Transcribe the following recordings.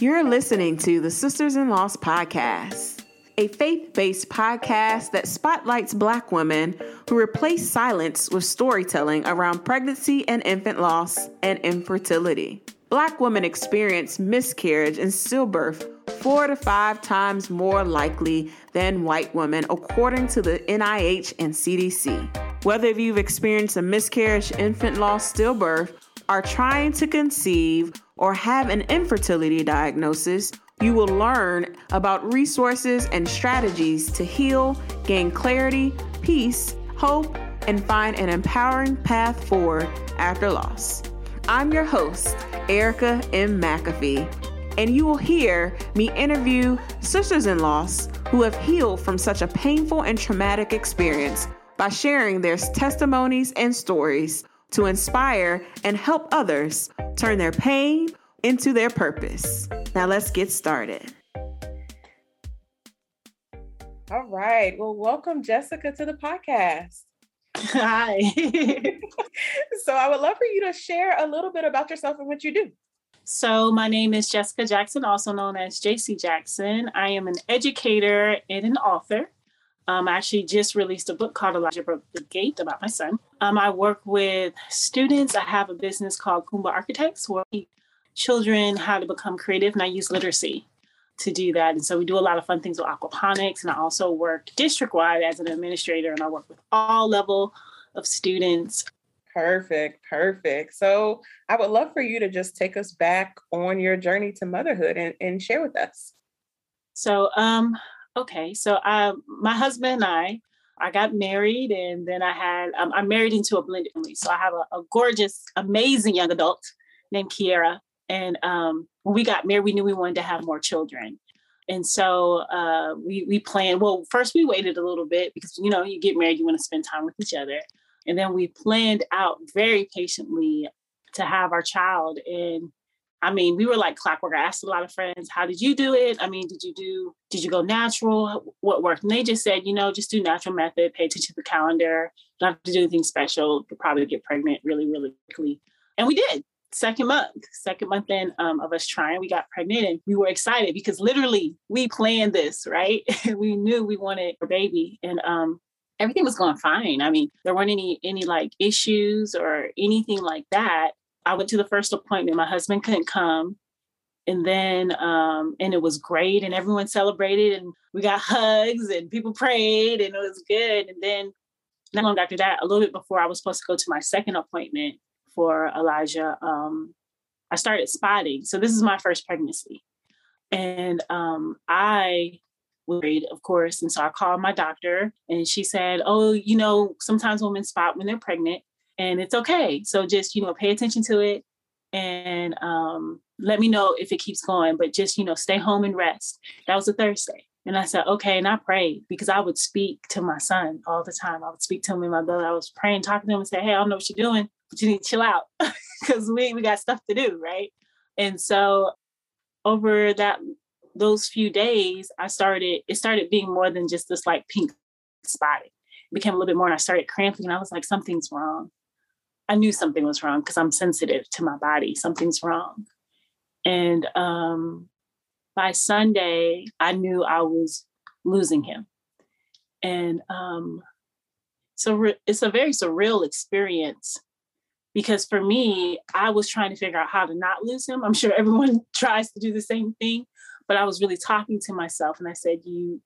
You're listening to the Sisters in Loss podcast, a faith based podcast that spotlights Black women who replace silence with storytelling around pregnancy and infant loss and infertility. Black women experience miscarriage and stillbirth four to five times more likely than white women, according to the NIH and CDC. Whether you've experienced a miscarriage, infant loss, stillbirth, are trying to conceive, or have an infertility diagnosis, you will learn about resources and strategies to heal, gain clarity, peace, hope, and find an empowering path forward after loss. I'm your host, Erica M. McAfee, and you will hear me interview sisters in loss who have healed from such a painful and traumatic experience by sharing their testimonies and stories to inspire and help others turn their pain into their purpose. Now let's get started. All right. Well, welcome, Jessica, to the podcast. Hi. so, I would love for you to share a little bit about yourself and what you do. So, my name is Jessica Jackson, also known as JC Jackson. I am an educator and an author. Um, I actually just released a book called Elijah Broke the Gate about my son. Um, I work with students. I have a business called Kumba Architects where we teach children how to become creative, and I use literacy to do that. And so we do a lot of fun things with aquaponics, and I also work district wide as an administrator, and I work with all level of students. Perfect, perfect. So I would love for you to just take us back on your journey to motherhood and, and share with us. So um, Okay, so um, my husband and I, I got married, and then I had um, I'm married into a blended family. So I have a, a gorgeous, amazing young adult named Kiera, and um, when we got married, we knew we wanted to have more children. And so uh, we we planned. Well, first we waited a little bit because you know you get married, you want to spend time with each other, and then we planned out very patiently to have our child. And I mean, we were like clockwork. I asked a lot of friends, how did you do it? I mean, did you do, did you go natural? What worked? And they just said, you know, just do natural method, pay attention to the calendar, don't have to do anything special. You'll probably get pregnant really, really quickly. And we did. Second month, second month in um, of us trying, we got pregnant and we were excited because literally we planned this, right? we knew we wanted a baby and um, everything was going fine. I mean, there weren't any any like issues or anything like that. I went to the first appointment. My husband couldn't come. And then, um, and it was great, and everyone celebrated, and we got hugs, and people prayed, and it was good. And then, not long after that, a little bit before I was supposed to go to my second appointment for Elijah, um, I started spotting. So this is my first pregnancy, and um, I worried, of course. And so I called my doctor, and she said, "Oh, you know, sometimes women spot when they're pregnant, and it's okay. So just, you know, pay attention to it and um, let me know if it keeps going, but just, you know, stay home and rest. That was a Thursday. And I said, okay. And I prayed because I would speak to my son all the time. I would speak to him and my brother. I was praying, talking to him and say, hey, I don't know what you're doing, but you need to chill out because we, we got stuff to do. Right. And so over that, those few days, I started, it started being more than just this like pink spotting. Became a little bit more and I started cramping and I was like, something's wrong. I knew something was wrong because I'm sensitive to my body. Something's wrong. And um, by Sunday, I knew I was losing him. And um, so re- it's a very surreal experience because for me, I was trying to figure out how to not lose him. I'm sure everyone tries to do the same thing, but I was really talking to myself and I said, You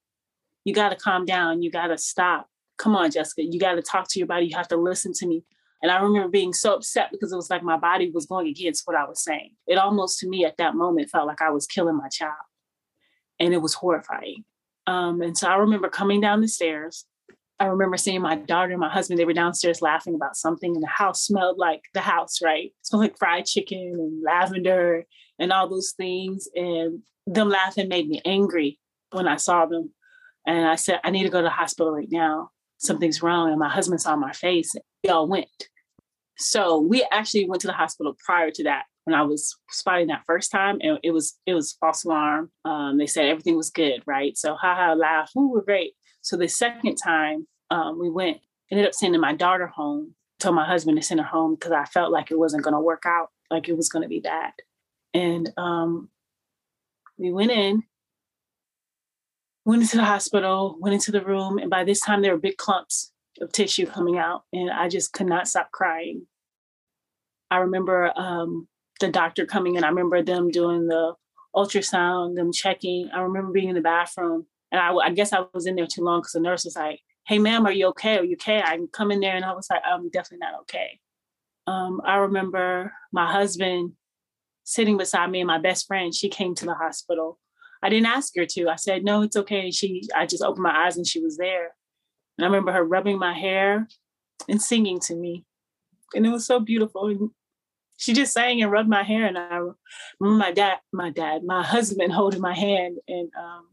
you got to calm down. You got to stop. Come on, Jessica. You got to talk to your body. You have to listen to me. And I remember being so upset because it was like my body was going against what I was saying. It almost to me at that moment felt like I was killing my child. And it was horrifying. Um, and so I remember coming down the stairs. I remember seeing my daughter and my husband, they were downstairs laughing about something, and the house smelled like the house, right? It smelled like fried chicken and lavender. and all those things. And them laughing made me angry when I saw them. And I said, I need to go to the hospital right now. Something's wrong. And my husband saw my face. We all went. So we actually went to the hospital prior to that when I was spotting that first time, and it was it was false alarm. Um, they said everything was good, right? So ha ha laugh, we were great. So the second time um, we went, ended up sending my daughter home. Told my husband to send her home because I felt like it wasn't going to work out, like it was going to be bad. And um, we went in, went into the hospital, went into the room, and by this time there were big clumps of tissue coming out, and I just could not stop crying. I remember um, the doctor coming in. I remember them doing the ultrasound, them checking. I remember being in the bathroom, and I, I guess I was in there too long because the nurse was like, "Hey, ma'am, are you okay? Are you okay?" I come in there, and I was like, "I'm definitely not okay." Um, I remember my husband sitting beside me and my best friend. She came to the hospital. I didn't ask her to. I said, "No, it's okay." And She, I just opened my eyes and she was there. And I remember her rubbing my hair and singing to me, and it was so beautiful. And she just sang and rubbed my hair, and I remember my dad, my dad, my husband holding my hand and um,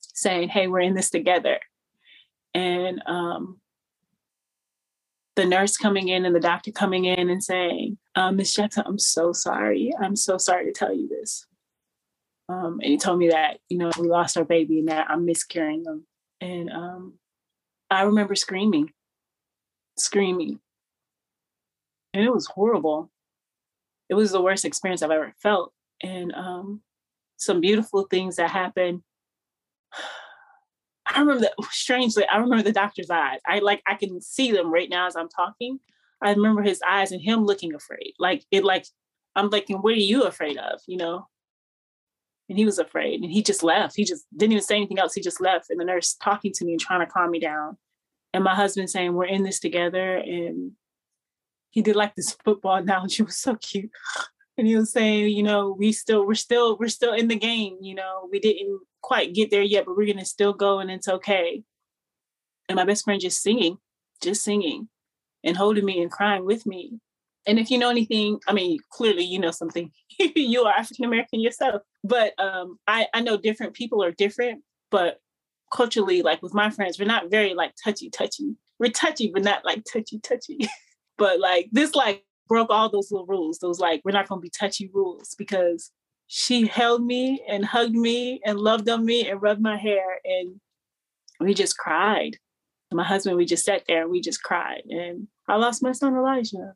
saying, "Hey, we're in this together." And um, the nurse coming in and the doctor coming in and saying, um, Miss Jackson, I'm so sorry. I'm so sorry to tell you this. Um, and he told me that, you know, we lost our baby and that I'm miscarrying them. And um, I remember screaming, screaming. And it was horrible it was the worst experience I've ever felt. And um, some beautiful things that happened. I remember that strangely, I remember the doctor's eyes. I like I can see them right now as I'm talking. I remember his eyes and him looking afraid. Like it like I'm like, what are you afraid of? You know? And he was afraid and he just left. He just didn't even say anything else. He just left. And the nurse talking to me and trying to calm me down. And my husband saying, We're in this together and he did like this football analogy. It was so cute. And he was saying, you know, we still, we're still, we're still in the game. You know, we didn't quite get there yet, but we're gonna still go, and it's okay. And my best friend just singing, just singing, and holding me and crying with me. And if you know anything, I mean, clearly you know something. you are African American yourself, but um, I I know different people are different, but culturally, like with my friends, we're not very like touchy touchy. We're touchy, but not like touchy touchy. But like this like broke all those little rules. Those like we're not gonna be touchy rules because she held me and hugged me and loved on me and rubbed my hair and we just cried. my husband, we just sat there and we just cried. And I lost my son Elijah.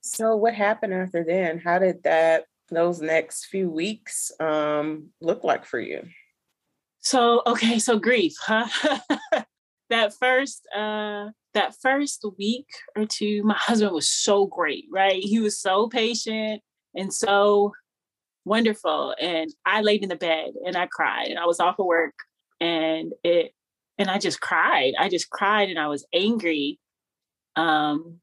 So what happened after then? How did that those next few weeks um look like for you? So okay, so grief, huh? that first uh that first week or two, my husband was so great, right? He was so patient and so wonderful. And I laid in the bed and I cried and I was off of work and it and I just cried. I just cried and I was angry. Um,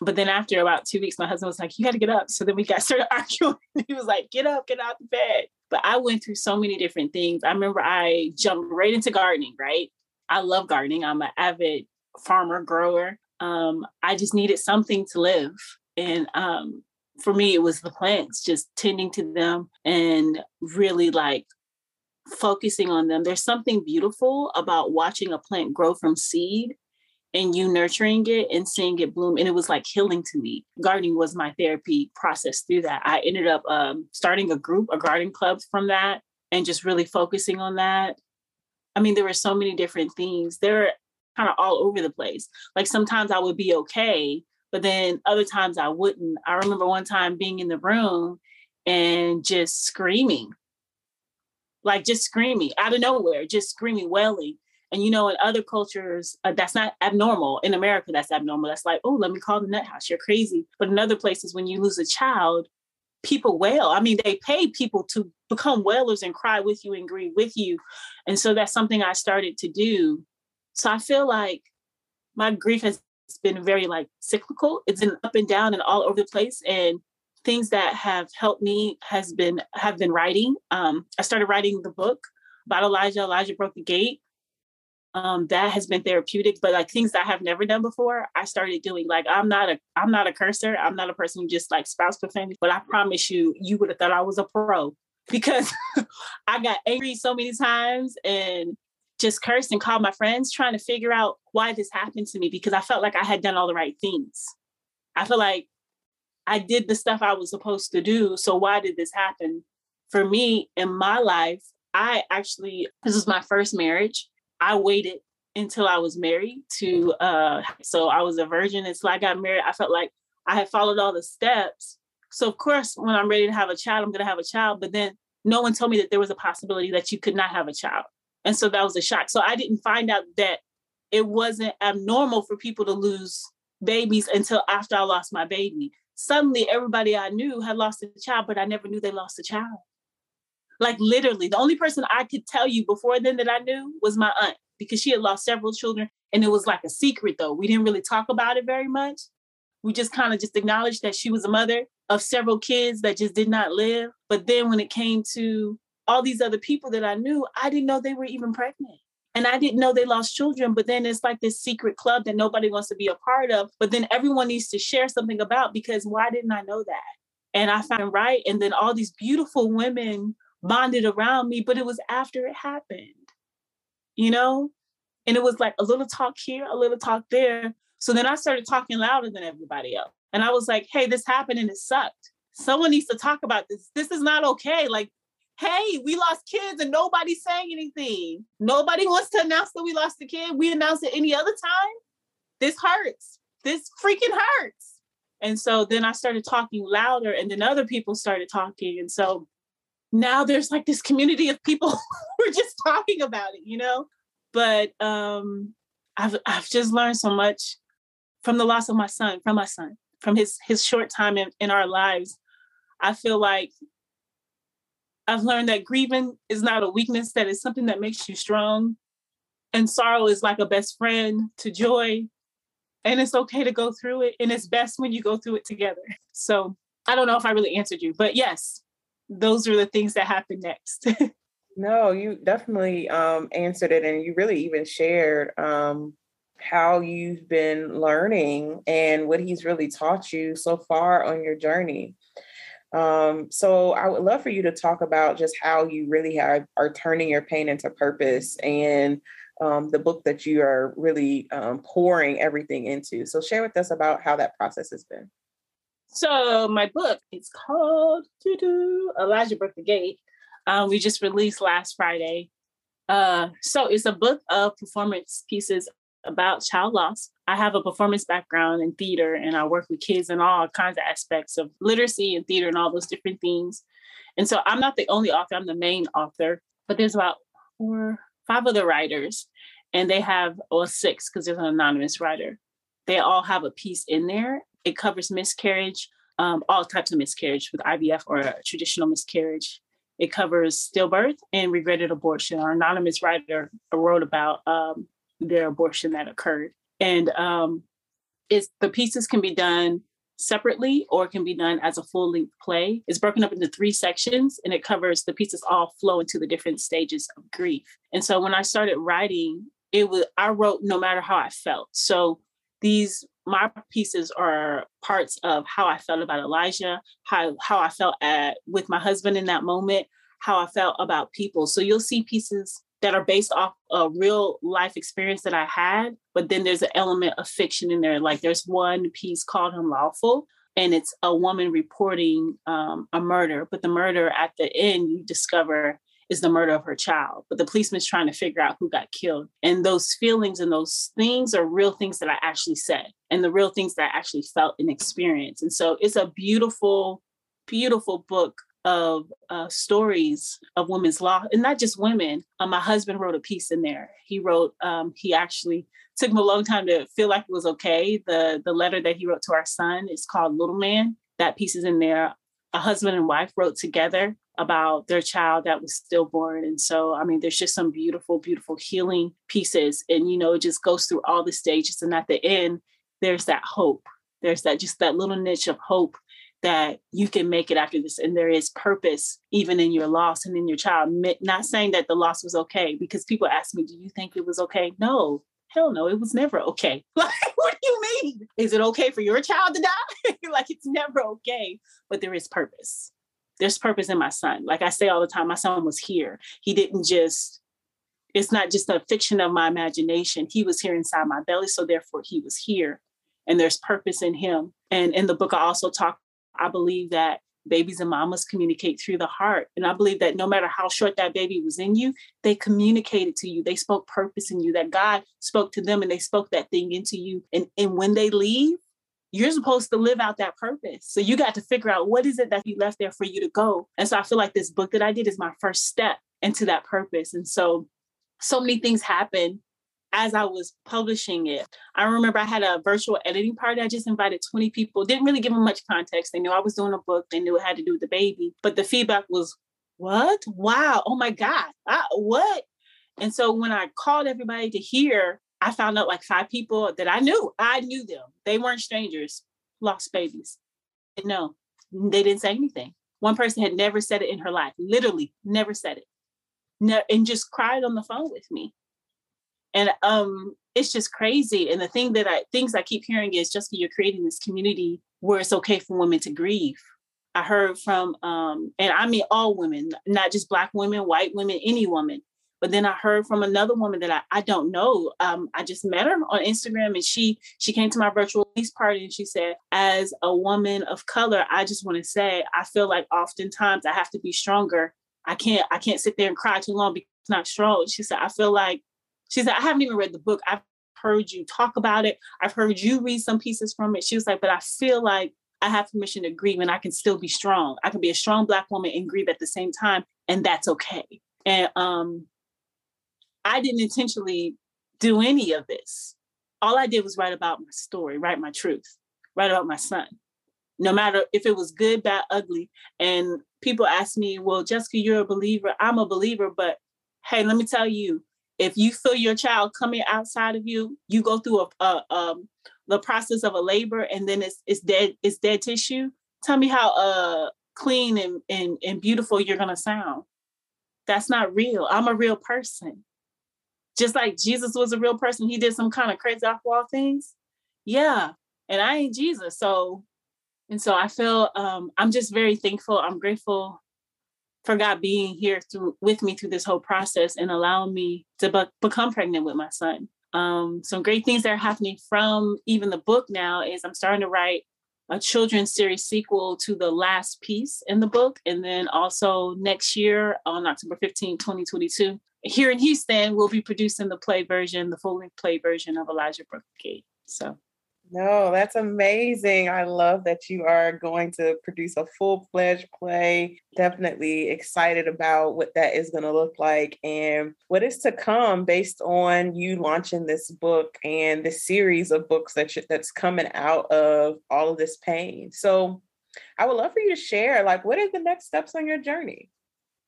but then after about two weeks, my husband was like, You gotta get up. So then we got started arguing. he was like, Get up, get out the bed. But I went through so many different things. I remember I jumped right into gardening, right? I love gardening. I'm an avid farmer grower. Um, I just needed something to live. And um, for me, it was the plants, just tending to them and really like focusing on them. There's something beautiful about watching a plant grow from seed and you nurturing it and seeing it bloom. And it was like healing to me. Gardening was my therapy process through that. I ended up um, starting a group, a garden club from that, and just really focusing on that. I mean, there were so many different things. There kind of all over the place. Like sometimes I would be okay, but then other times I wouldn't. I remember one time being in the room and just screaming, like just screaming out of nowhere, just screaming, wailing. And you know, in other cultures, uh, that's not abnormal. In America, that's abnormal. That's like, oh, let me call the nut house. You're crazy. But in other places, when you lose a child, people wail. I mean, they pay people to become wailers and cry with you and grieve with you. And so that's something I started to do so I feel like my grief has been very like cyclical. It's been up and down and all over the place. And things that have helped me has been have been writing. Um, I started writing the book about Elijah. Elijah broke the gate. Um, that has been therapeutic but like things i have never done before i started doing like i'm not a i'm not a cursor. I'm not a person who just like spouts profanity but i promise you you would have thought i was a pro because i got angry so many times and just cursed and called my friends trying to figure out why this happened to me because i felt like i had done all the right things. I feel like i did the stuff i was supposed to do so why did this happen? For me in my life i actually this was my first marriage I waited until I was married to uh so I was a virgin until I got married. I felt like I had followed all the steps. So of course when I'm ready to have a child, I'm gonna have a child. But then no one told me that there was a possibility that you could not have a child. And so that was a shock. So I didn't find out that it wasn't abnormal for people to lose babies until after I lost my baby. Suddenly everybody I knew had lost a child, but I never knew they lost a child. Like literally, the only person I could tell you before then that I knew was my aunt because she had lost several children and it was like a secret though. We didn't really talk about it very much. We just kind of just acknowledged that she was a mother of several kids that just did not live. But then when it came to all these other people that I knew, I didn't know they were even pregnant. And I didn't know they lost children, but then it's like this secret club that nobody wants to be a part of. But then everyone needs to share something about because why didn't I know that? And I found right. And then all these beautiful women bonded around me, but it was after it happened, you know? And it was like a little talk here, a little talk there. So then I started talking louder than everybody else. And I was like, hey, this happened and it sucked. Someone needs to talk about this. This is not okay. Like, hey, we lost kids and nobody's saying anything. Nobody wants to announce that we lost a kid. We announce it any other time. This hurts. This freaking hurts. And so then I started talking louder, and then other people started talking. And so now there's like this community of people who are just talking about it, you know? But um I've I've just learned so much from the loss of my son, from my son, from his his short time in, in our lives. I feel like I've learned that grieving is not a weakness, that is something that makes you strong. And sorrow is like a best friend to joy. And it's okay to go through it. And it's best when you go through it together. So I don't know if I really answered you, but yes, those are the things that happen next. no, you definitely um, answered it, and you really even shared um, how you've been learning and what he's really taught you so far on your journey. Um, so I would love for you to talk about just how you really have, are turning your pain into purpose and um, the book that you are really um, pouring everything into. So share with us about how that process has been. So my book, it's called Elijah Broke the Gate. Um, we just released last Friday. Uh, so it's a book of performance pieces about child loss. I have a performance background in theater and I work with kids in all kinds of aspects of literacy and theater and all those different things. And so I'm not the only author, I'm the main author, but there's about four, five other writers, and they have, or six, because there's an anonymous writer. They all have a piece in there. It covers miscarriage, um, all types of miscarriage with IVF or traditional miscarriage. It covers stillbirth and regretted abortion. Our anonymous writer wrote about um, their abortion that occurred. And um, it's, the pieces can be done separately or can be done as a full length play. It's broken up into three sections and it covers the pieces all flow into the different stages of grief. And so when I started writing, it was I wrote no matter how I felt. So these my pieces are parts of how I felt about Elijah, how how I felt at with my husband in that moment, how I felt about people. So you'll see pieces that are based off a real life experience that I had, but then there's an element of fiction in there. Like there's one piece called Unlawful, and it's a woman reporting um, a murder, but the murder at the end you discover is the murder of her child. But the policeman's trying to figure out who got killed. And those feelings and those things are real things that I actually said and the real things that I actually felt and experienced. And so it's a beautiful, beautiful book of uh, stories of women's law, and not just women. Uh, my husband wrote a piece in there. He wrote, um, he actually took him a long time to feel like it was okay. The the letter that he wrote to our son is called Little Man. That piece is in there. A husband and wife wrote together about their child that was stillborn. And so, I mean, there's just some beautiful, beautiful healing pieces. And, you know, it just goes through all the stages. And at the end, there's that hope. There's that just that little niche of hope that you can make it after this and there is purpose even in your loss and in your child not saying that the loss was okay because people ask me do you think it was okay no hell no it was never okay like what do you mean is it okay for your child to die like it's never okay but there is purpose there's purpose in my son like i say all the time my son was here he didn't just it's not just a fiction of my imagination he was here inside my belly so therefore he was here and there's purpose in him and in the book i also talk I believe that babies and mamas communicate through the heart. And I believe that no matter how short that baby was in you, they communicated to you. They spoke purpose in you, that God spoke to them and they spoke that thing into you. And, and when they leave, you're supposed to live out that purpose. So you got to figure out what is it that He left there for you to go. And so I feel like this book that I did is my first step into that purpose. And so, so many things happen as I was publishing it, I remember I had a virtual editing party. I just invited 20 people, didn't really give them much context. They knew I was doing a book, they knew it had to do with the baby, but the feedback was, What? Wow. Oh my God. I, what? And so when I called everybody to hear, I found out like five people that I knew. I knew them. They weren't strangers, lost babies. No, they didn't say anything. One person had never said it in her life, literally never said it. No, and just cried on the phone with me and um it's just crazy and the thing that i things i keep hearing is just you're creating this community where it's okay for women to grieve i heard from um and i mean all women not just black women white women any woman but then i heard from another woman that i, I don't know um, i just met her on instagram and she she came to my virtual release party and she said as a woman of color i just want to say i feel like oftentimes i have to be stronger i can't i can't sit there and cry too long because it's not strong she said i feel like she said, I haven't even read the book. I've heard you talk about it. I've heard you read some pieces from it. She was like, but I feel like I have permission to grieve and I can still be strong. I can be a strong black woman and grieve at the same time, and that's okay. And um, I didn't intentionally do any of this. All I did was write about my story, write my truth, write about my son. No matter if it was good, bad, ugly. And people ask me, well, Jessica, you're a believer. I'm a believer, but hey, let me tell you, if you feel your child coming outside of you, you go through a, a um, the process of a labor and then it's it's dead it's dead tissue. Tell me how uh clean and and, and beautiful you're gonna sound. That's not real. I'm a real person. Just like Jesus was a real person, he did some kind of crazy off wall things. Yeah. And I ain't Jesus. So and so I feel um I'm just very thankful. I'm grateful for God being here through with me through this whole process and allowing me to be- become pregnant with my son. Um, some great things that are happening from even the book now is I'm starting to write a children's series sequel to the last piece in the book. And then also next year on October 15, 2022, here in Houston, we'll be producing the play version, the full length play version of Elijah Broke the Gate. So no, that's amazing. I love that you are going to produce a full fledged play. Definitely excited about what that is going to look like and what is to come based on you launching this book and the series of books that that's coming out of all of this pain. So, I would love for you to share like what are the next steps on your journey?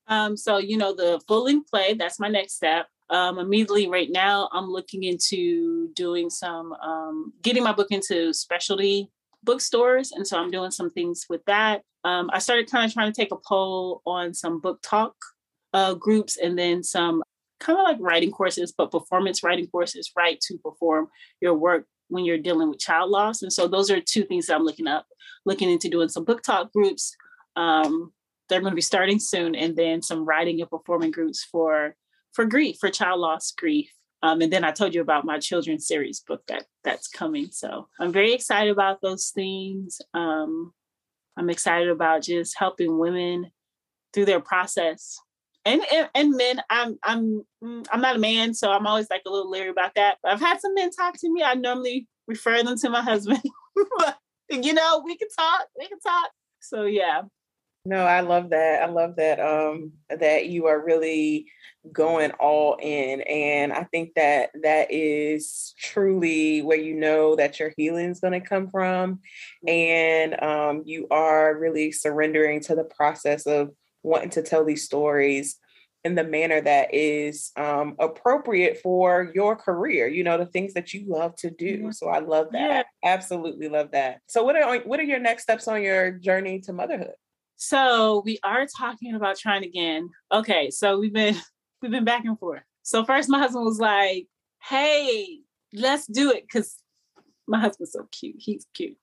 Um, so you know the full length play that's my next step um, immediately right now i'm looking into doing some um, getting my book into specialty bookstores and so i'm doing some things with that. Um, i started kind of trying to take a poll on some BookTok uh, groups and then some kind of like writing courses but performance writing courses right to perform your work when you're dealing with child loss and so those are two things that i'm looking up looking into doing some book talk groups um, they're going to be starting soon and then some writing and performing groups for for grief, for child loss grief. Um, and then I told you about my children's series book that that's coming. So I'm very excited about those things. Um, I'm excited about just helping women through their process. And, and, and men, I'm I'm mm, I'm not a man, so I'm always like a little leery about that. But I've had some men talk to me. I normally refer them to my husband, but you know we can talk. We can talk. So yeah, no, I love that. I love that um that you are really going all in and I think that that is truly where you know that your healing is going to come from and um you are really surrendering to the process of wanting to tell these stories in the manner that is um, appropriate for your career, you know, the things that you love to do. So I love that. Yeah. Absolutely love that. So what are what are your next steps on your journey to motherhood? So we are talking about trying again. Okay, so we've been we've been back and forth. So first my husband was like, hey, let's do it. Cause my husband's so cute. He's cute.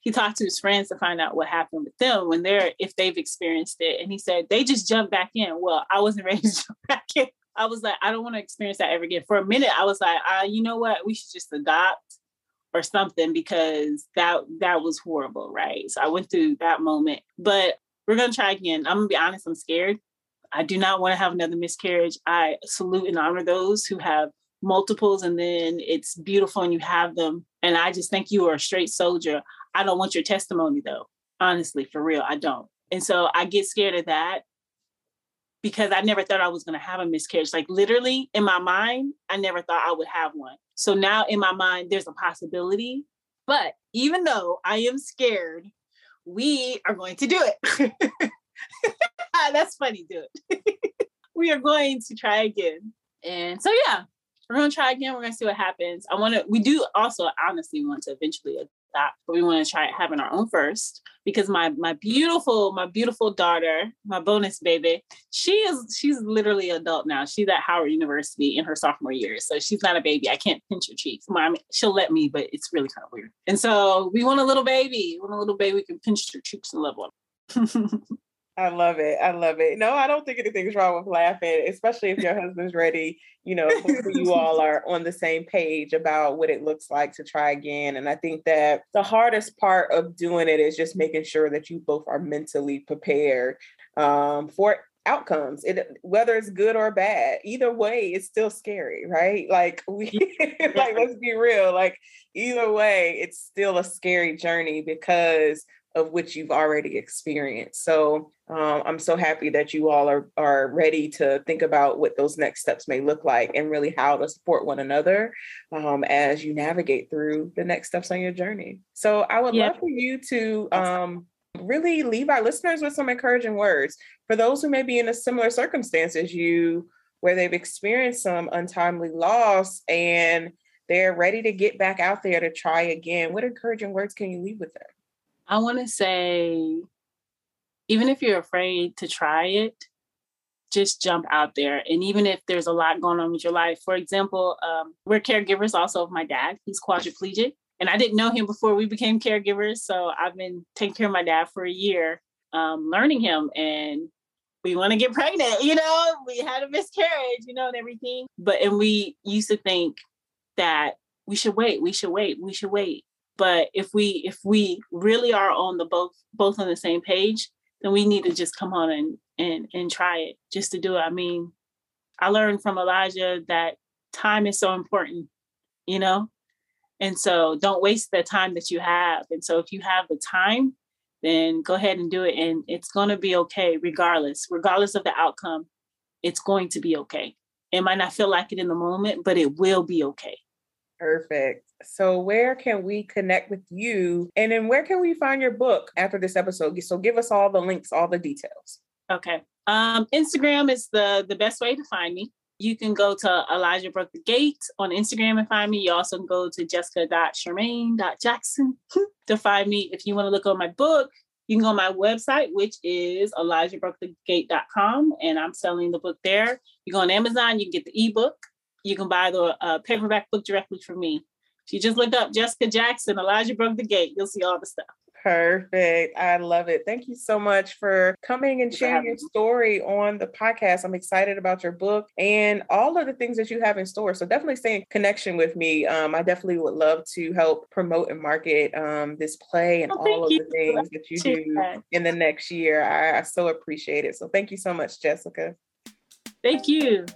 He talked to his friends to find out what happened with them when they're if they've experienced it. And he said they just jumped back in. Well, I wasn't ready to jump back in. I was like, I don't want to experience that ever again. For a minute, I was like, uh, you know what? We should just adopt or something because that that was horrible, right? So I went through that moment. But we're gonna try again. I'm gonna be honest, I'm scared. I do not want to have another miscarriage. I salute and honor those who have multiples and then it's beautiful and you have them. And I just think you are a straight soldier. I don't want your testimony though. Honestly, for real, I don't. And so I get scared of that because I never thought I was going to have a miscarriage. Like literally in my mind, I never thought I would have one. So now in my mind, there's a possibility. But even though I am scared, we are going to do it. Ah, that's funny, do it. we are going to try again. And so yeah, we're gonna try again. We're gonna see what happens. I want to. We do also honestly want to eventually adopt, but we want to try having our own first because my my beautiful my beautiful daughter, my bonus baby, she is she's literally adult now. She's at Howard University in her sophomore year, so she's not a baby. I can't pinch her cheeks. Mom, she'll let me, but it's really kind of weird. And so we want a little baby. We want a little baby. We can pinch her cheeks and love one. I love it. I love it. No, I don't think anything's wrong with laughing, especially if your husband's ready. You know, you all are on the same page about what it looks like to try again. And I think that the hardest part of doing it is just making sure that you both are mentally prepared um, for outcomes it whether it's good or bad either way it's still scary right like we like let's be real like either way it's still a scary journey because of which you've already experienced. So um, I'm so happy that you all are are ready to think about what those next steps may look like and really how to support one another um, as you navigate through the next steps on your journey. So I would yeah. love for you to um, really leave our listeners with some encouraging words for those who may be in a similar circumstance as you, where they've experienced some untimely loss and they're ready to get back out there to try again. What encouraging words can you leave with them? I want to say, even if you're afraid to try it, just jump out there. And even if there's a lot going on with your life, for example, um, we're caregivers also of my dad. He's quadriplegic. And I didn't know him before we became caregivers. So I've been taking care of my dad for a year, um, learning him. And we want to get pregnant, you know, we had a miscarriage, you know, and everything. But, and we used to think that we should wait, we should wait, we should wait. But if we if we really are on the both both on the same page, then we need to just come on and and and try it just to do it. I mean, I learned from Elijah that time is so important, you know? And so don't waste the time that you have. And so if you have the time, then go ahead and do it. And it's going to be okay, regardless, regardless of the outcome, it's going to be okay. It might not feel like it in the moment, but it will be okay. Perfect. So, where can we connect with you? And then, where can we find your book after this episode? So, give us all the links, all the details. Okay. Um, Instagram is the the best way to find me. You can go to Elijah Broke the Gate on Instagram and find me. You also can go to jessica.shermaine.jackson to find me. If you want to look on my book, you can go on my website, which is elijahbrokethegate.com, and I'm selling the book there. You go on Amazon, you can get the ebook. You can buy the uh, paperback book directly from me. If you just look up Jessica Jackson, Elijah broke the gate, you'll see all the stuff. Perfect. I love it. Thank you so much for coming and sharing your story on the podcast. I'm excited about your book and all of the things that you have in store. So definitely stay in connection with me. Um, I definitely would love to help promote and market um, this play and oh, all of you. the things that you do in the next year. I, I so appreciate it. So thank you so much, Jessica. Thank you.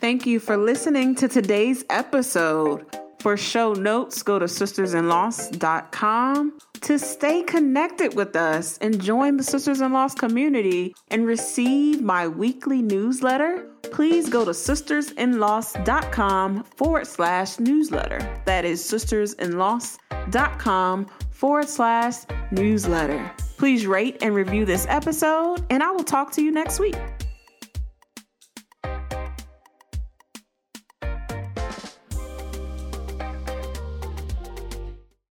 Thank you for listening to today's episode. For show notes, go to sistersinloss.com to stay connected with us and join the Sisters in Loss community and receive my weekly newsletter. Please go to sistersinloss.com forward slash newsletter. That is sistersinloss.com forward slash newsletter. Please rate and review this episode, and I will talk to you next week.